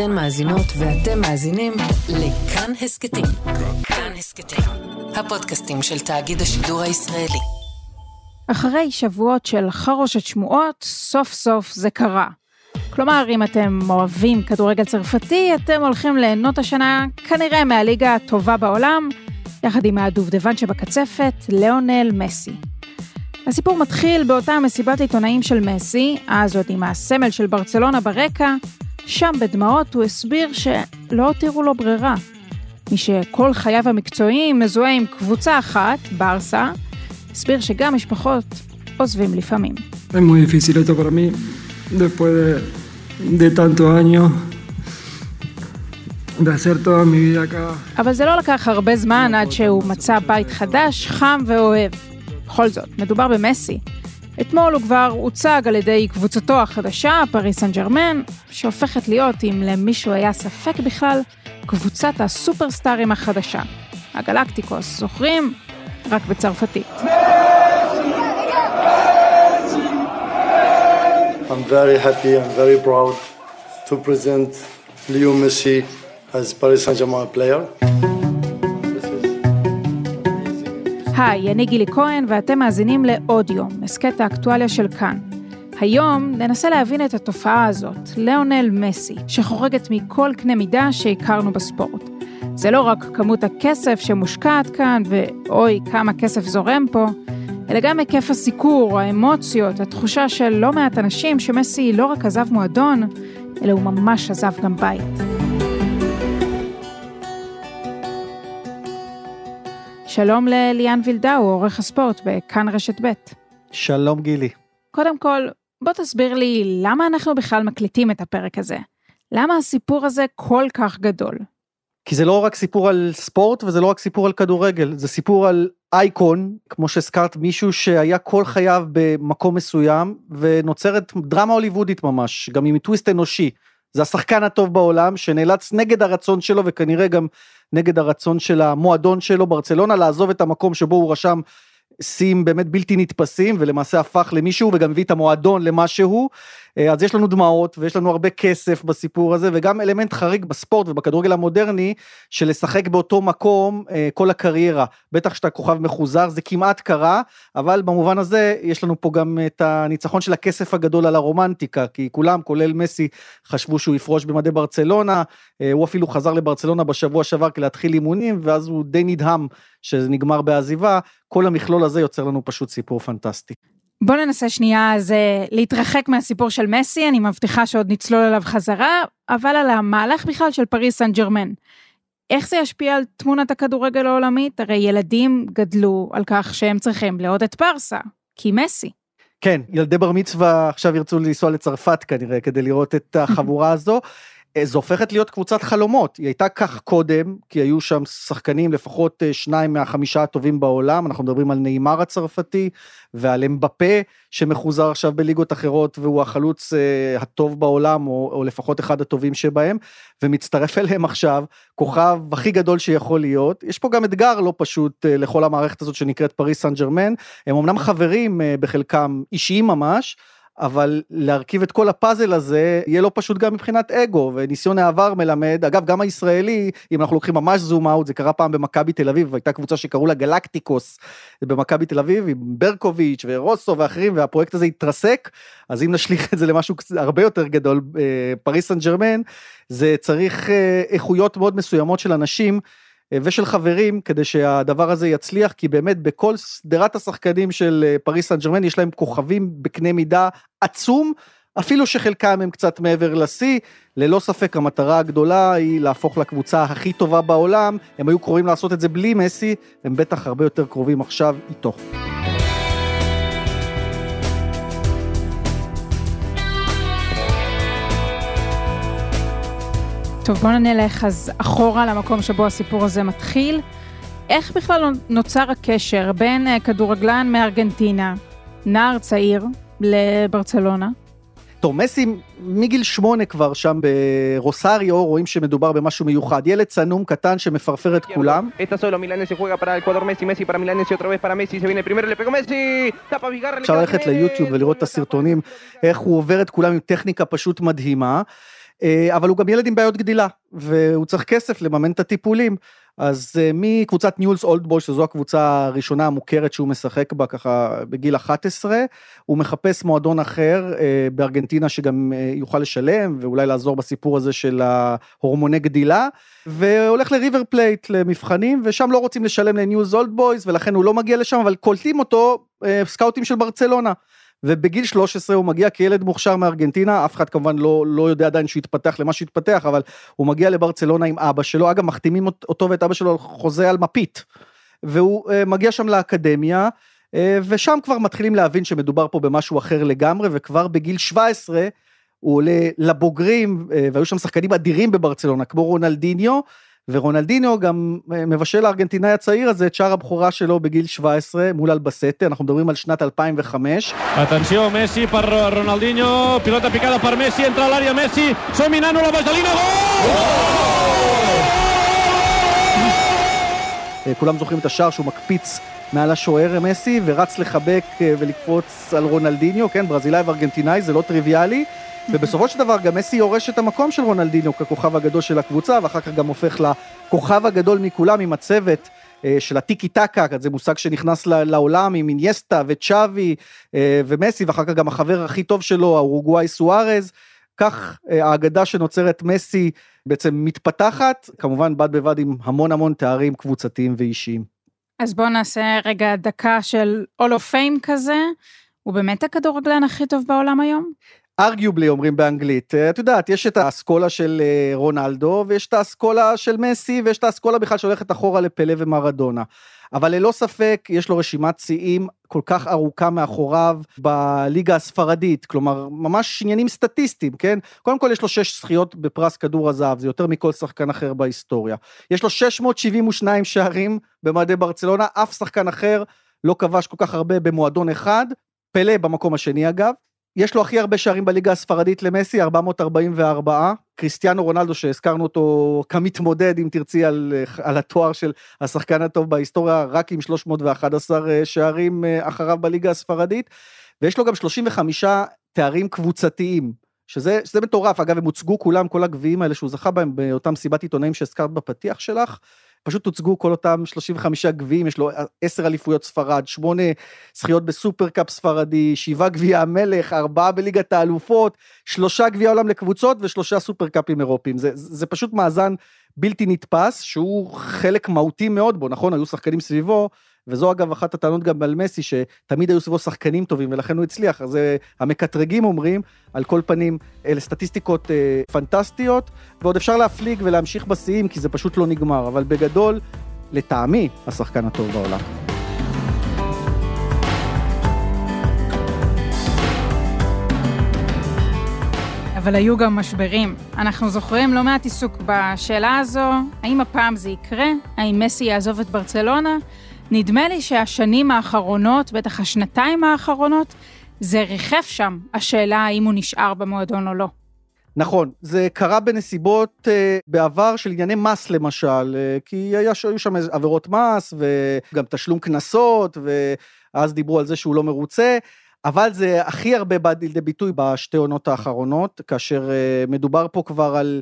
אתן מאזינות ואתם מאזינים לכאן הסכתים. כאן הסכתים, הפודקאסטים של תאגיד השידור הישראלי. אחרי שבועות של חרושת שמועות, סוף סוף זה קרה. כלומר, אם אתם אוהבים כדורגל צרפתי, אתם הולכים ליהנות השנה כנראה מהליגה הטובה בעולם, יחד עם הדובדבן שבקצפת, ליאונל מסי. הסיפור מתחיל באותה מסיבת עיתונאים של מסי, אז עוד עם הסמל של ברצלונה ברקע, שם בדמעות הוא הסביר שלא הותירו לו ברירה. מי שכל חייו המקצועיים מזוהה עם קבוצה אחת, ברסה, הסביר שגם משפחות עוזבים לפעמים. Es muy difícil esto para mí, después de, de tantos años, de hacer toda mi vida acá. אבל זה לא לקח הרבה זמן עד שהוא מצא בית חדש, חם ואוהב. בכל זאת, מדובר במסי. אתמול הוא כבר הוצג על ידי קבוצתו החדשה, פריס סן ג'רמן, שהופכת להיות, אם למישהו היה ספק בכלל, קבוצת הסופרסטארים החדשה. הגלקטיקוס, זוכרים? רק בצרפתית. I'm very happy and very proud to present Leo Messi as Paris Saint-Germain player. היי, אני גילי כהן ואתם מאזינים לעוד יום, הסכת האקטואליה של כאן. היום ננסה להבין את התופעה הזאת, ליאונל מסי, שחורגת מכל קנה מידה שהכרנו בספורט. זה לא רק כמות הכסף שמושקעת כאן, ואוי כמה כסף זורם פה, אלא גם היקף הסיקור, האמוציות, התחושה של לא מעט אנשים שמסי לא רק עזב מועדון, אלא הוא ממש עזב גם בית. שלום לליאן וילדאו, עורך הספורט בכאן רשת ב'. שלום גילי. קודם כל, בוא תסביר לי למה אנחנו בכלל מקליטים את הפרק הזה. למה הסיפור הזה כל כך גדול? כי זה לא רק סיפור על ספורט וזה לא רק סיפור על כדורגל, זה סיפור על אייקון, כמו שהזכרת, מישהו שהיה כל חייו במקום מסוים ונוצרת דרמה הוליוודית ממש, גם עם טוויסט אנושי. זה השחקן הטוב בעולם שנאלץ נגד הרצון שלו וכנראה גם נגד הרצון של המועדון שלו ברצלונה לעזוב את המקום שבו הוא רשם שיאים באמת בלתי נתפסים ולמעשה הפך למישהו וגם הביא את המועדון למה שהוא. אז יש לנו דמעות ויש לנו הרבה כסף בסיפור הזה וגם אלמנט חריג בספורט ובכדורגל המודרני של לשחק באותו מקום כל הקריירה בטח שאתה כוכב מחוזר זה כמעט קרה אבל במובן הזה יש לנו פה גם את הניצחון של הכסף הגדול על הרומנטיקה כי כולם כולל מסי חשבו שהוא יפרוש במדי ברצלונה הוא אפילו חזר לברצלונה בשבוע שעבר כדי להתחיל אימונים ואז הוא די נדהם שזה נגמר בעזיבה כל המכלול הזה יוצר לנו פשוט סיפור פנטסטי. בוא ננסה שנייה אז להתרחק מהסיפור של מסי, אני מבטיחה שעוד נצלול אליו חזרה, אבל על המהלך בכלל של פריס סן ג'רמן. איך זה ישפיע על תמונת הכדורגל העולמית? הרי ילדים גדלו על כך שהם צריכים לעוד את ברסה, כי מסי. כן, ילדי בר מצווה עכשיו ירצו לנסוע לצרפת כנראה כדי לראות את החבורה הזו. זו הופכת להיות קבוצת חלומות, היא הייתה כך קודם, כי היו שם שחקנים לפחות שניים מהחמישה הטובים בעולם, אנחנו מדברים על נאמר הצרפתי ועל אמבפה שמחוזר עכשיו בליגות אחרות והוא החלוץ הטוב בעולם או, או לפחות אחד הטובים שבהם, ומצטרף אליהם עכשיו כוכב הכי גדול שיכול להיות, יש פה גם אתגר לא פשוט לכל המערכת הזאת שנקראת פריס סן ג'רמן, הם אמנם חברים בחלקם אישיים ממש, אבל להרכיב את כל הפאזל הזה יהיה לא פשוט גם מבחינת אגו וניסיון העבר מלמד אגב גם הישראלי אם אנחנו לוקחים ממש זום אאוט זה קרה פעם במכבי תל אביב הייתה קבוצה שקראו לה גלקטיקוס במכבי תל אביב עם ברקוביץ' ורוסו ואחרים והפרויקט הזה התרסק אז אם נשליך את זה למשהו הרבה יותר גדול פריס סן ג'רמן זה צריך איכויות מאוד מסוימות של אנשים. ושל חברים כדי שהדבר הזה יצליח כי באמת בכל שדרת השחקנים של פריס סן ג'רמן יש להם כוכבים בקנה מידה עצום אפילו שחלקם הם קצת מעבר לשיא ללא ספק המטרה הגדולה היא להפוך לקבוצה הכי טובה בעולם הם היו קרובים לעשות את זה בלי מסי הם בטח הרבה יותר קרובים עכשיו איתו. טוב בוא נלך אז אחורה למקום שבו הסיפור הזה מתחיל. איך בכלל נוצר הקשר בין כדורגלן מארגנטינה, נער צעיר, לברצלונה? טוב, מסי מגיל שמונה כבר שם ברוסריו, רואים שמדובר במשהו מיוחד. ילד צנום קטן שמפרפר את כולם. אפשר ללכת ליוטיוב ולראות את הסרטונים, איך הוא עובר את כולם עם טכניקה פשוט מדהימה. אה, אבל הוא גם ילד עם בעיות גדילה, והוא צריך כסף לממן את הטיפולים. אז אה, מקבוצת ניואלס אולד בויז, שזו הקבוצה הראשונה המוכרת שהוא משחק בה ככה בגיל 11, הוא מחפש מועדון אחר אה, בארגנטינה שגם יוכל לשלם ואולי לעזור בסיפור הזה של ההורמוני גדילה, והולך לריבר פלייט למבחנים, ושם לא רוצים לשלם לניואלס אולד בויז ולכן הוא לא מגיע לשם, אבל קולטים אותו סקאוטים של ברצלונה. ובגיל 13 הוא מגיע כילד מוכשר מארגנטינה, אף אחד כמובן לא, לא יודע עדיין שהוא יתפתח למה שהתפתח, אבל הוא מגיע לברצלונה עם אבא שלו, אגב מחתימים אותו ואת אבא שלו על חוזה על מפית, והוא uh, מגיע שם לאקדמיה, uh, ושם כבר מתחילים להבין שמדובר פה במשהו אחר לגמרי, וכבר בגיל 17 הוא עולה לבוגרים, uh, והיו שם שחקנים אדירים בברצלונה, כמו רונלדיניו, ורונלדיניו גם אה, מבשל הארגנטינאי הצעיר הזה את שער הבכורה שלו בגיל 17 מול אלבסטה, אנחנו מדברים על שנת 2005. Atenció מסי per Ronaldinho, pilota picada per Messi, entra a l'àrea Messi, som minant la vaselina, אה, כולם זוכרים את השער שהוא מקפיץ מעל השוער מסי ורץ לחבק אה, ולקפוץ על רונלדיניו, כן, ברזילאי וארגנטינאי, זה לא טריוויאלי. ובסופו של דבר גם מסי יורש את המקום של רונלדינו ככוכב הגדול של הקבוצה, ואחר כך גם הופך לכוכב הגדול מכולם עם הצוות. אה, של הטיקי טקה, זה מושג שנכנס לעולם עם אינייסטה וצ'אבי אה, ומסי, ואחר כך גם החבר הכי טוב שלו, האורוגוואי סוארז. כך אה, האגדה שנוצרת מסי בעצם מתפתחת, כמובן בד בבד עם המון המון תארים קבוצתיים ואישיים. אז בואו נעשה רגע דקה של All of Fame כזה. הוא באמת הכדורגלן הכי טוב בעולם היום? ארגיובלי אומרים באנגלית, אה, את יודעת, יש את האסכולה של אה, רונלדו, ויש את האסכולה של מסי, ויש את האסכולה בכלל שהולכת אחורה לפלא ומרדונה. אבל ללא ספק יש לו רשימת שיאים כל כך ארוכה מאחוריו בליגה הספרדית, כלומר ממש עניינים סטטיסטיים, כן? קודם כל יש לו שש זכיות בפרס כדור הזהב, זה יותר מכל שחקן אחר בהיסטוריה. יש לו 672 שערים במדי ברצלונה, אף שחקן אחר לא כבש כל כך הרבה במועדון אחד, פלא במקום השני אגב. יש לו הכי הרבה שערים בליגה הספרדית למסי, 444. קריסטיאנו רונלדו שהזכרנו אותו כמתמודד אם תרצי על, על התואר של השחקן הטוב בהיסטוריה רק עם 311 אה, שערים אה, אחריו בליגה הספרדית. ויש לו גם 35 תארים קבוצתיים שזה, שזה מטורף. אגב הם הוצגו כולם כל הגביעים האלה שהוא זכה בהם באותם סיבת עיתונאים שהזכרת בפתיח שלך פשוט הוצגו כל אותם 35 גביעים, יש לו 10 אליפויות ספרד, 8 זכיות בסופרקאפ ספרדי, 7 גביע המלך, 4 בליגת האלופות, 3 גביע עולם לקבוצות ושלושה סופרקאפים אירופיים. זה, זה פשוט מאזן בלתי נתפס, שהוא חלק מהותי מאוד בו, נכון? היו שחקנים סביבו, וזו אגב אחת הטענות גם על מסי, שתמיד היו סביבו שחקנים טובים ולכן הוא הצליח, אז אה, המקטרגים אומרים, על כל פנים, אלה סטטיסטיקות אה, פנטסטיות, ועוד אפשר להפליג ולהמשיך בשיאים, כי זה פשוט לא נגמר, אבל בגדול, לטעמי, השחקן הטוב בעולם. אבל היו גם משברים. אנחנו זוכרים לא מעט עיסוק בשאלה הזו, האם הפעם זה יקרה? האם מסי יעזוב את ברצלונה? נדמה לי שהשנים האחרונות, בטח השנתיים האחרונות, זה ריחף שם, השאלה האם הוא נשאר במועדון או לא. נכון, זה קרה בנסיבות uh, בעבר של ענייני מס למשל, uh, כי היה, היו שם עבירות מס וגם תשלום קנסות, ואז דיברו על זה שהוא לא מרוצה, אבל זה הכי הרבה בא לידי ביטוי בשתי עונות האחרונות, כאשר uh, מדובר פה כבר על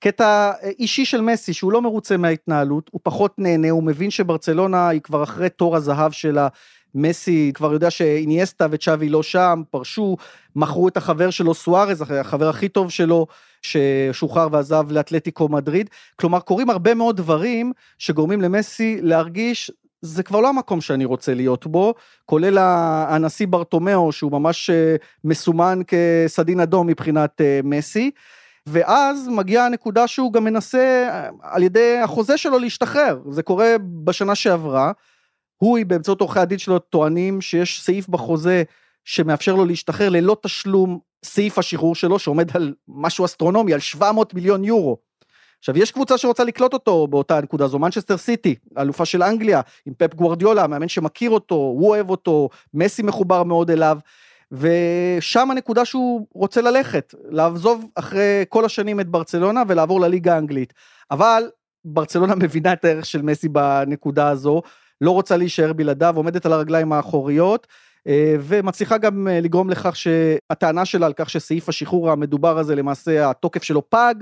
קטע אישי של מסי שהוא לא מרוצה מההתנהלות, הוא פחות נהנה, הוא מבין שברצלונה היא כבר אחרי תור הזהב שלה, מסי כבר יודע שאיניאסטה וצ'אבי לא שם, פרשו, מכרו את החבר שלו סוארז, החבר הכי טוב שלו, ששוחרר ועזב לאתלטיקו מדריד. כלומר, קורים הרבה מאוד דברים שגורמים למסי להרגיש, זה כבר לא המקום שאני רוצה להיות בו, כולל הנשיא ברטומיאו, שהוא ממש אה, מסומן כסדין אדום מבחינת אה, מסי. ואז מגיעה הנקודה שהוא גם מנסה על ידי החוזה שלו להשתחרר, זה קורה בשנה שעברה, הוא באמצעות עורכי הדין שלו טוענים שיש סעיף בחוזה שמאפשר לו להשתחרר ללא תשלום סעיף השחרור שלו שעומד על משהו אסטרונומי, על 700 מיליון יורו. עכשיו יש קבוצה שרוצה לקלוט אותו באותה נקודה זו מנצ'סטר סיטי, אלופה של אנגליה, עם פפ גוורדיולה, המאמן שמכיר אותו, הוא אוהב אותו, מסי מחובר מאוד אליו, ושם הנקודה שהוא רוצה ללכת, לעזוב אחרי כל השנים את ברצלונה ולעבור לליגה האנגלית. אבל ברצלונה מבינה את הערך של מסי בנקודה הזו, לא רוצה להישאר בלעדיו, עומדת על הרגליים האחוריות, אה, ומצליחה גם אה, לגרום לכך שהטענה שלה על כך שסעיף השחרור המדובר הזה למעשה התוקף שלו פג,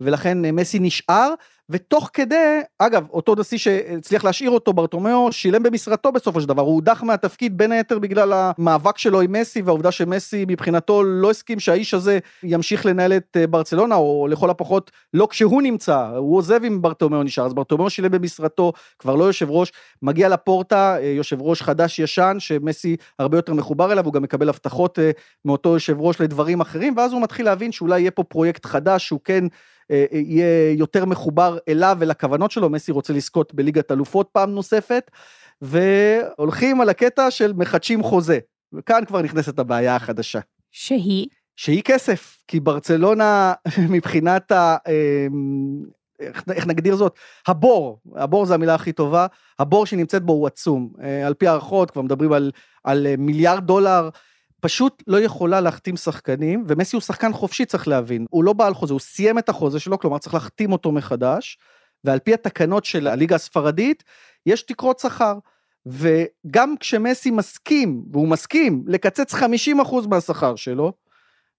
ולכן אה, מסי נשאר, ותוך כדי, אגב, אותו נשיא שהצליח להשאיר אותו, ברטומיאו, שילם במשרתו בסופו של דבר, הוא הודח מהתפקיד בין היתר בגלל המאבק שלו עם מסי, והעובדה שמסי מבחינתו לא הסכים שהאיש הזה ימשיך לנהל את אה, ברצלונה, או לכל הפחות לא כשהוא נמצא, הוא עוזב אם ברטומיאו נשאר, אז ברטומיאו שילם במשרתו, כבר לא יושב ראש, מגיע לפורטה, אה, יושב ראש חדש ישן, שמסי הרבה יותר מחובר אליו, הוא גם מקבל הבטחות מאותו יושב ראש לדברים אחרים, ואז הוא מתחיל להבין שאולי יהיה פה פרויקט חדש, שהוא כן... אה, אה, יהיה יותר מחובר אליו ולכוונות שלו, מסי רוצה לזכות בליגת אלופות פעם נוספת, והולכים על הקטע של מחדשים חוזה, וכאן כבר נכנסת הבעיה החדשה. שהיא? שהיא כסף, כי ברצלונה מבחינת ה... אמ, איך, איך נגדיר זאת? הבור, הבור זה המילה הכי טובה, הבור שהיא נמצאת בו הוא עצום. אה, על פי הערכות כבר מדברים על, על מיליארד דולר פשוט לא יכולה להחתים שחקנים, ומסי הוא שחקן חופשי צריך להבין, הוא לא בעל חוזה, הוא סיים את החוזה שלו, כלומר צריך להחתים אותו מחדש, ועל פי התקנות של הליגה הספרדית, יש תקרות שכר. וגם כשמסי מסכים, והוא מסכים, לקצץ 50% מהשכר שלו,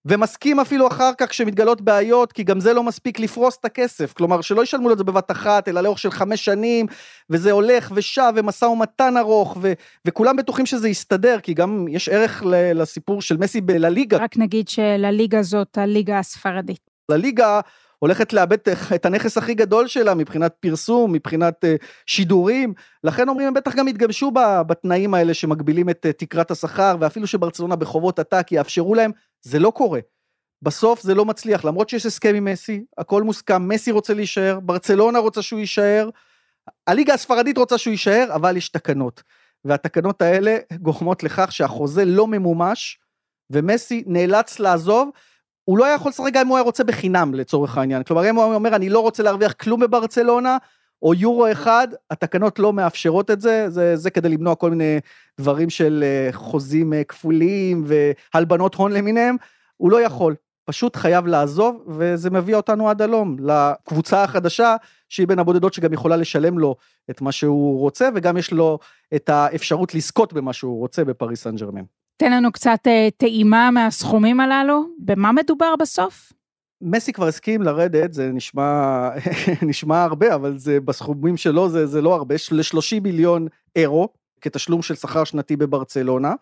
ומסכים אפילו אחר כך כשמתגלות בעיות, כי גם זה לא מספיק לפרוס את הכסף, כלומר שלא ישלמו לו את זה בבת אחת, אלא לאורך של חמש שנים, וזה הולך ושב, ומשא ומתן ארוך, ו- וכולם בטוחים שזה יסתדר, כי גם יש ערך ל- לסיפור של מסי בלליגה. רק נגיד שלליגה זאת הליגה הספרדית. לליגה הולכת לאבד את הנכס הכי גדול שלה מבחינת פרסום, מבחינת uh, שידורים, לכן אומרים הם בטח גם יתגבשו בתנאים האלה שמגבילים את uh, תקרת השכר, ואפילו שברצלונה בחובות עתק יאפשרו להם, זה לא קורה. בסוף זה לא מצליח, למרות שיש הסכם עם מסי, הכל מוסכם, מסי רוצה להישאר, ברצלונה רוצה שהוא יישאר, הליגה הספרדית רוצה שהוא יישאר, אבל יש תקנות. והתקנות האלה גורמות לכך שהחוזה לא ממומש, ומסי נאלץ לעזוב, הוא לא היה יכול לשחק גם אם הוא היה רוצה בחינם לצורך העניין. כלומר, אם הוא אומר, אני לא רוצה להרוויח כלום בברצלונה, או יורו אחד, התקנות לא מאפשרות את זה, זה, זה כדי למנוע כל מיני דברים של אה, חוזים אה, כפולים והלבנות הון למיניהם, הוא לא יכול, פשוט חייב לעזוב, וזה מביא אותנו עד הלום, לקבוצה החדשה, שהיא בין הבודדות שגם יכולה לשלם לו את מה שהוא רוצה, וגם יש לו את האפשרות לזכות במה שהוא רוצה בפריס סן ג'רמן. תן לנו קצת אה, טעימה מהסכומים הללו, במה מדובר בסוף? מסי כבר הסכים לרדת, זה נשמע, נשמע הרבה, אבל זה בסכומים שלו זה, זה לא הרבה, ל-30 מיליון אירו, כתשלום של שכר שנתי בברצלונה.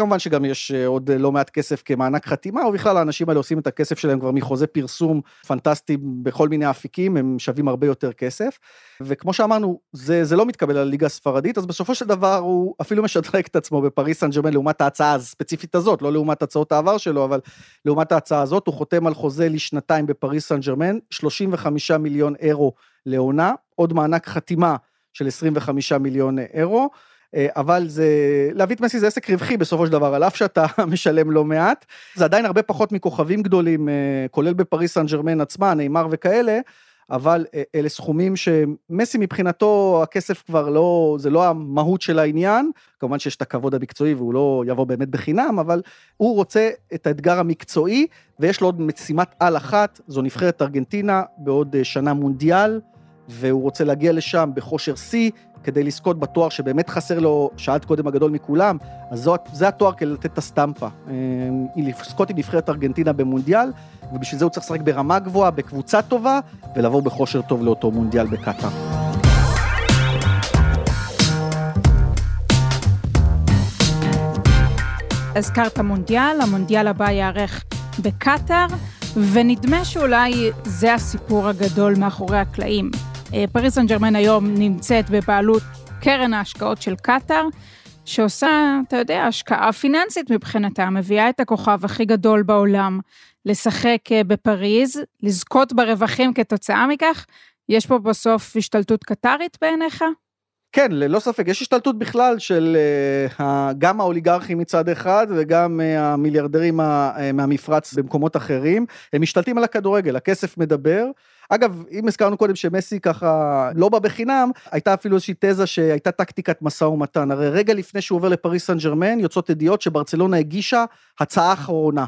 כמובן שגם יש אה, עוד לא מעט כסף כמענק חתימה, ובכלל האנשים האלה עושים את הכסף שלהם כבר מחוזה פרסום פנטסטי בכל מיני אפיקים, הם שווים הרבה יותר כסף. וכמו שאמרנו, זה, זה לא מתקבל על הליגה הספרדית, אז בסופו של דבר הוא אפילו משדרג את עצמו בפריס סן ג'רמן לעומת ההצעה הספציפית הזאת, לא לעומת הצעות העבר שלו, אבל לעומת ההצעה הזאת, הוא חותם על חוזה לשנתיים בפריס סן ג'רמן, 35 מיליון אירו לעונה, עוד מענק חתימה של 25 מיליון אירו. אה, אבל זה, להביא את מסי זה עסק רווחי בסופו של דבר, על אף שאתה משלם לא מעט, זה עדיין הרבה פחות מכוכבים גדולים, אה, כולל בפריס סן ג'רמן עצמה, נאמר וכאלה, אבל אה, אלה סכומים שמסי מבחינתו הכסף כבר לא, זה לא המהות של העניין, כמובן שיש את הכבוד המקצועי והוא לא יבוא באמת בחינם, אבל הוא רוצה את האתגר המקצועי, ויש לו עוד משימת על אחת, זו נבחרת ארגנטינה בעוד שנה מונדיאל, והוא רוצה להגיע לשם בכושר שיא, כדי לזכות בתואר שבאמת חסר לו, שאלת קודם הגדול מכולם, אז זאת, זה התואר כדי לתת את הסטמפה. אה, לזכות עם נבחרת ארגנטינה במונדיאל, ובשביל זה הוא צריך לשחק ברמה גבוהה, בקבוצה טובה, ולבוא בכושר טוב לאותו מונדיאל בקטאר. הזכרת מונדיאל, המונדיאל הבא ייערך בקטאר, ונדמה שאולי זה הסיפור הגדול מאחורי הקלעים. אה, פריס סן ג'רמן היום נמצאת בבעלות קרן ההשקעות של קטאר, שעושה, אתה יודע, השקעה פיננסית מבחינתה, מביאה את הכוכב הכי גדול בעולם לשחק אה, בפריז, לזכות ברווחים כתוצאה מכך. יש פה בסוף השתלטות קטארית בעיניך? כן, ללא ספק, יש השתלטות בכלל של uh, גם האוליגרכים מצד אחד וגם המיליארדרים מהמפרץ במקומות אחרים, הם משתלטים על הכדורגל, הכסף מדבר. אגב, אם הזכרנו קודם שמסי ככה לא בא בחינם, הייתה אפילו איזושהי תזה שהייתה טקטיקת משא ומתן. הרי רגע לפני שהוא עובר לפריס סן ג'רמן, יוצאות ידיעות שברצלונה הגישה הצעה אחרונה.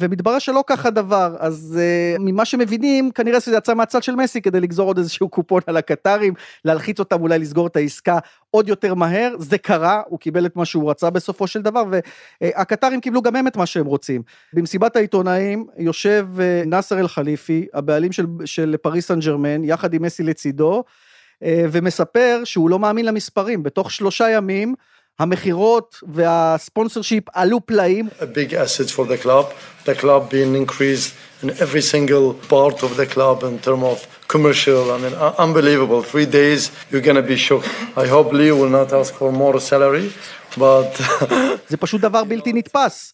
ומתברר שלא כך הדבר, אז uh, ממה שמבינים, כנראה שזה יצא מהצד של מסי כדי לגזור עוד איזשהו קופון על הקטרים, להלחיץ אותם אולי לסגור את העסקה עוד יותר מהר, זה קרה, הוא קיבל את מה שהוא רצה בסופו של דבר, והקטרים קיבלו גם הם את מה שהם רוצים. במסיבת העיתונאים יושב uh, נאסר אל-חליפי, הבעלים של, של פריס סן ג'רמן, יחד עם מסי לצידו, uh, ומספר שהוא לא מאמין למספרים, בתוך שלושה ימים, המכירות והספונסר שיפ עלו פלאים. A big asset for the club, the club being increased in every single part of the club in terms of commercial, I mean, unbelievable. Three days, you're gonna be shocked. I hope Leo will not ask for more salary, but... זה פשוט דבר בלתי נתפס.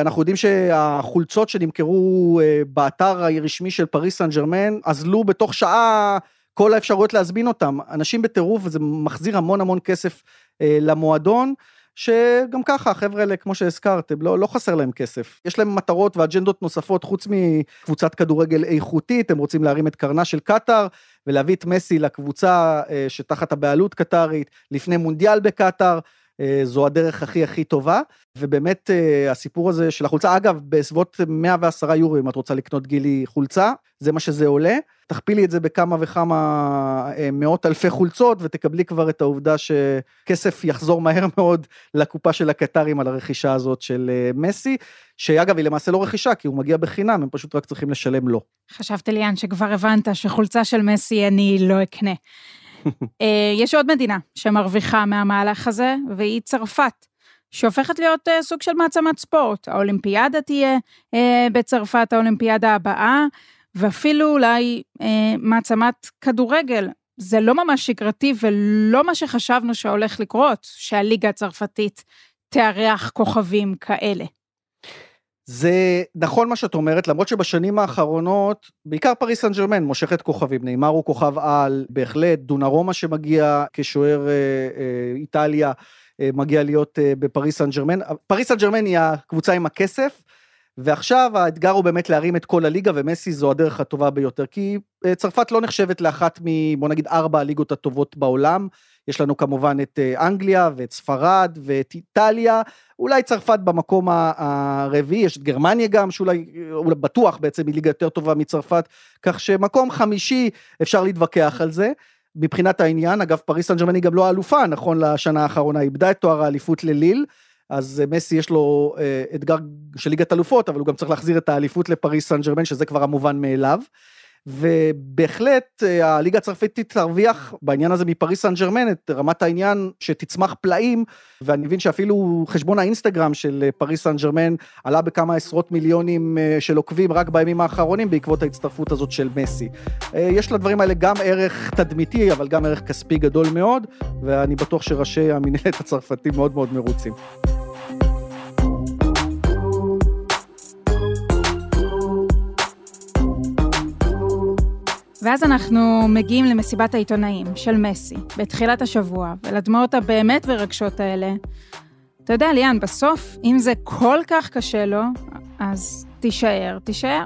אנחנו יודעים שהחולצות שנמכרו באתר הרשמי של פריס סן ג'רמן אזלו בתוך שעה כל האפשרויות להזמין אותם. אנשים בטירוף וזה מחזיר המון המון כסף אה, למועדון, שגם ככה החבר'ה האלה כמו שהזכרתם לא, לא חסר להם כסף. יש להם מטרות ואג'נדות נוספות חוץ מקבוצת כדורגל איכותית הם רוצים להרים את קרנה של קטאר ולהביא את מסי לקבוצה אה, שתחת הבעלות קטארית לפני מונדיאל בקטאר אה, זו הדרך הכי הכי טובה. ובאמת הסיפור הזה של החולצה אגב בסביבות 110 יורו אם את רוצה לקנות גילי חולצה זה מה שזה עולה תכפילי את זה בכמה וכמה אה, מאות אלפי חולצות ותקבלי כבר את העובדה שכסף יחזור מהר מאוד לקופה של הקטרים על הרכישה הזאת של אה, מסי, שאגב היא למעשה לא רכישה כי הוא מגיע בחינם, הם פשוט רק צריכים לשלם לו. חשבת ליאן שכבר הבנת שחולצה של מסי אני לא אקנה. אה, יש עוד מדינה שמרוויחה מהמהלך הזה והיא צרפת. שהופכת להיות סוג של מעצמת ספורט. האולימפיאדה תהיה בצרפת, האולימפיאדה הבאה, ואפילו אולי אה, מעצמת כדורגל. זה לא ממש שגרתי ולא מה שחשבנו שהולך לקרות, שהליגה הצרפתית תארח כוכבים כאלה. זה נכון מה שאת אומרת, למרות שבשנים האחרונות, בעיקר פריס סן ג'רמן מושכת כוכבים, נאמר הוא כוכב על, בהחלט, דונרומה שמגיע כשוער אה, אה, איטליה, אה, מגיע להיות אה, בפריס סן ג'רמן. פריס סן ג'רמן היא הקבוצה עם הכסף, ועכשיו האתגר הוא באמת להרים את כל הליגה ומסי זו הדרך הטובה ביותר כי אה, צרפת לא נחשבת לאחת מ... בוא נגיד ארבע הליגות הטובות בעולם. יש לנו כמובן את אה, אנגליה ואת ספרד ואת איטליה, אולי צרפת במקום הרביעי, יש את גרמניה גם, שאולי אולי בטוח בעצם היא ליגה יותר טובה מצרפת, כך שמקום חמישי אפשר להתווכח על זה. מבחינת העניין, אגב פריז סן גם לא האלופה, נכון לשנה האחרונה, איבדה את תואר האליפות לליל, אז אה, מסי יש לו אה, אתגר של ליגת אלופות, אבל הוא גם צריך להחזיר את האליפות לפריז סן ג'רמן, שזה כבר המובן מאליו. ובהחלט אה, הליגה הצרפתית תרוויח בעניין הזה מפריז סן ג'רמן את רמת העניין שתצמח פלאים ואני מבין שאפילו חשבון האינסטגרם של פריז סן ג'רמן עלה בכמה עשרות מיליונים של עוקבים רק בימים האחרונים בעקבות ההצטרפות הזאת של מסי. יש לדברים האלה גם ערך תדמיתי אבל גם ערך כספי גדול מאוד ואני בטוח שראשי המנהלת הצרפתים מאוד מאוד מרוצים. ואז אנחנו מגיעים למסיבת העיתונאים של מסי בתחילת השבוע, ולדמעות הבאמת מרגשות האלה. אתה יודע, ליאן, בסוף, אם זה כל כך קשה לו, אז תישאר, תישאר.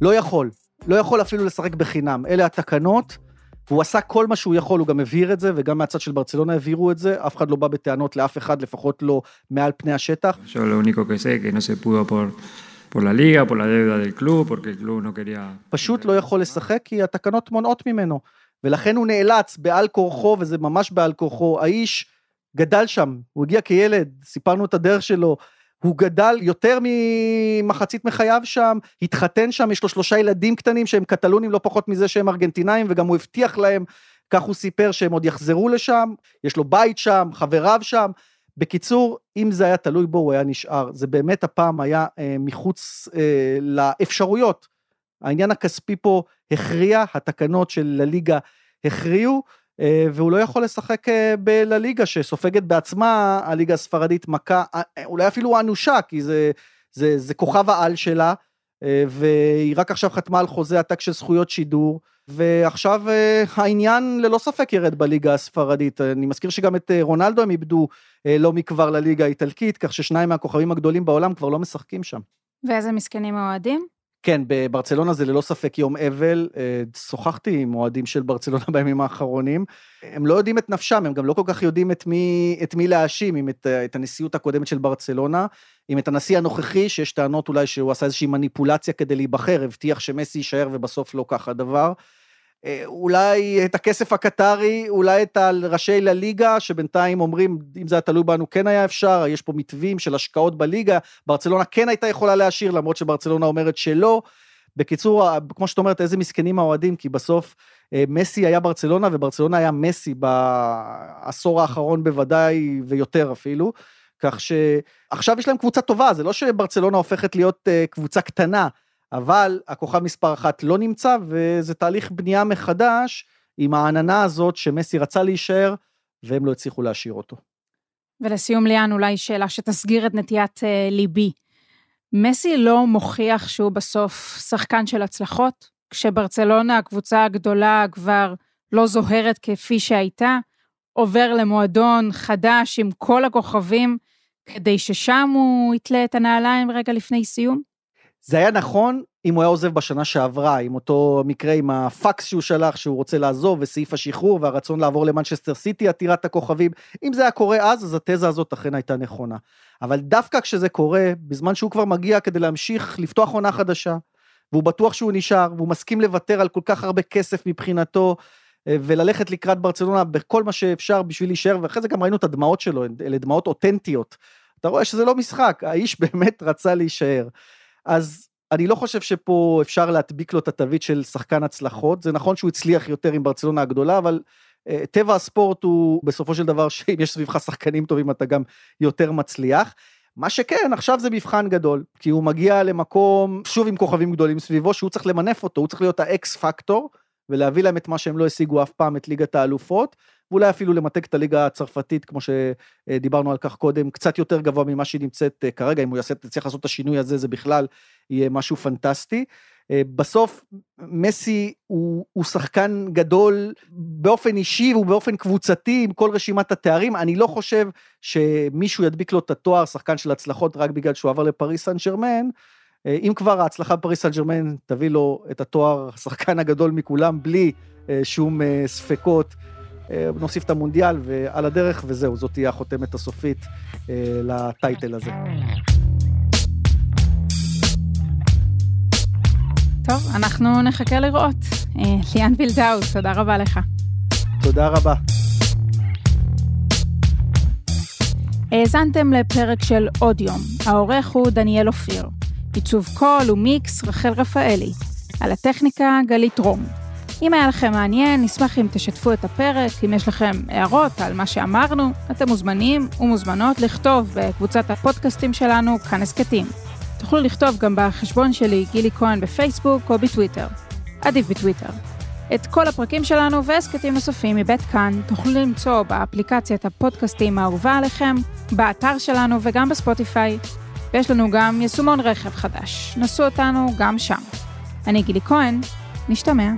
לא יכול, לא יכול אפילו לשחק בחינם, אלה התקנות. הוא עשה כל מה שהוא יכול, הוא גם הבהיר את זה, וגם מהצד של ברצלונה הבהירו את זה, אף אחד לא בא בטענות לאף אחד, לפחות לא מעל פני השטח. Liga, por la deuda del club, porque el club no quería... פשוט לא יכול לשחק כי התקנות מונעות ממנו, ולכן הוא נאלץ בעל כורחו, וזה ממש בעל כורחו. האיש גדל שם, הוא הגיע כילד, סיפרנו את הדרך שלו, הוא גדל יותר ממחצית מחייו שם, התחתן שם, יש לו שלושה ילדים קטנים שהם קטלונים לא פחות מזה שהם ארגנטינאים, וגם הוא הבטיח להם, כך הוא סיפר, שהם עוד יחזרו לשם, יש לו בית שם, חבריו שם, בקיצור, אם זה היה תלוי בו, הוא היה נשאר. זה באמת הפעם היה אה, מחוץ אה, לאפשרויות. העניין הכספי פה הכריע, התקנות של הליגה הכריעו, אה, והוא לא יכול לשחק אה, בלליגה שסופגת בעצמה, הליגה הספרדית מכה, אה, אולי אפילו אנושה, כי זה, זה, זה כוכב העל שלה, אה, והיא רק עכשיו חתמה על חוזה עתק של זכויות שידור. ועכשיו אה, העניין ללא ספק ירד בליגה הספרדית. אני מזכיר שגם את אה, רונלדו הם איבדו אה, לא מכבר לליגה האיטלקית, כך ששניים מהכוכבים הגדולים בעולם כבר לא משחקים שם. ואיזה מסכנים האוהדים? כן, בברצלונה זה ללא ספק יום אבל. אה, שוחחתי עם אוהדים של ברצלונה בימים האחרונים. הם לא יודעים את נפשם, הם גם לא כל כך יודעים את מי, את מי להאשים, אם את, את הנשיאות הקודמת של ברצלונה, אם את הנשיא הנוכחי, שיש טענות אולי שהוא עשה איזושהי מניפולציה כדי להיבחר, הבטיח שמסי יישאר ובסוף לא כך הדבר. אה, אולי את הכסף הקטרי, אולי את ראשי לליגה, שבינתיים אומרים, אם זה היה תלוי בנו, כן היה אפשר, יש פה מתווים של השקעות בליגה, ברצלונה כן הייתה יכולה להשאיר, למרות שברצלונה אומרת שלא. בקיצור, כמו שאת אומרת, איזה מסכנים האוהדים, כי בסוף אה, מסי היה ברצלונה, וברצלונה היה מסי בעשור האחרון בוודאי, ויותר אפילו. כך שעכשיו יש להם קבוצה טובה, זה לא שברצלונה הופכת להיות אה, קבוצה קטנה. אבל הכוכב מספר אחת לא נמצא, וזה תהליך בנייה מחדש עם העננה הזאת שמסי רצה להישאר, והם לא הצליחו להשאיר אותו. ולסיום ליאן, אולי שאלה שתסגיר את נטיית uh, ליבי. מסי לא מוכיח שהוא בסוף שחקן של הצלחות? כשברצלונה, הקבוצה הגדולה, כבר לא זוהרת כפי שהייתה, עובר למועדון חדש עם כל הכוכבים, כדי ששם הוא יתלה את הנעליים רגע לפני סיום? זה היה נכון אם הוא היה עוזב בשנה שעברה, עם אותו מקרה עם הפקס שהוא שלח שהוא רוצה לעזוב וסעיף השחרור והרצון לעבור למנצ'סטר סיטי עתירת הכוכבים, אם זה היה קורה אז, אז התזה הזאת אכן הייתה נכונה. אבל דווקא כשזה קורה, בזמן שהוא כבר מגיע כדי להמשיך לפתוח עונה חדשה, והוא בטוח שהוא נשאר, והוא מסכים לוותר על כל כך הרבה כסף מבחינתו, אה, וללכת לקראת ברצלונה בכל מה שאפשר בשביל להישאר, ואחרי זה גם ראינו את הדמעות שלו, אלה דמעות אותנטיות. אתה רואה שזה לא משחק, האיש באמת רצה להישאר. אז אני לא חושב שפה אפשר להדביק לו את התווית של שחקן הצלחות, זה נכון שהוא הצליח יותר עם ברצלונה הגדולה, אבל uh, טבע הספורט הוא בסופו של דבר שאם יש סביבך שחקנים טובים אתה גם יותר מצליח. מה שכן, עכשיו זה מבחן גדול, כי הוא מגיע למקום, שוב עם כוכבים גדולים סביבו, שהוא צריך למנף אותו, הוא צריך להיות האקס פקטור, ולהביא להם את מה שהם לא השיגו אף פעם, את ליגת האלופות, ואולי אפילו למתג את הליגה הצרפתית, כמו שדיברנו על כך קודם, קצת יותר גבוה ממה שהיא נמצאת אה, כרגע, אם הוא יעשה, יצליח לעשות את השינוי הזה, זה בכלל יהיה משהו פנטסטי. אה, בסוף מסי הוא, הוא שחקן גדול באופן אישי ובאופן קבוצתי עם כל רשימת התארים, אני לא חושב שמישהו ידביק לו את התואר שחקן של הצלחות רק בגלל שהוא עבר לפריס סן ג'רמן, אם כבר ההצלחה בפריס סן ג'רמן תביא לו את התואר השחקן הגדול מכולם בלי שום ספקות. אה, נוסיף את המונדיאל ועל הדרך, וזהו, זאת תהיה החותמת הסופית אה, לטייטל הזה. טוב, אנחנו נחכה לראות. אה, ליאן וילדאו, תודה רבה לך. תודה רבה. האזנתם לפרק של עוד יום, העורך הוא דניאל אופיר. עיצוב קול ומיקס רחל רפאלי. על הטכניקה גלית רום. אם היה לכם מעניין, נשמח אם תשתפו את הפרק, אם יש לכם הערות על מה שאמרנו, אתם מוזמנים ומוזמנות לכתוב בקבוצת הפודקאסטים שלנו, כאן הסכתים. תוכלו לכתוב גם בחשבון שלי, גילי כהן בפייסבוק או בטוויטר. עדיף בטוויטר. את כל הפרקים שלנו והסכתים נוספים מבית כאן תוכלו למצוא באפליקציית הפודקאסטים האהובה עליכם, באתר שלנו וגם בספוטיפיי. ויש לנו גם יישומון רכב חדש, נסו אותנו גם שם. אני גילי כהן, נשתמע.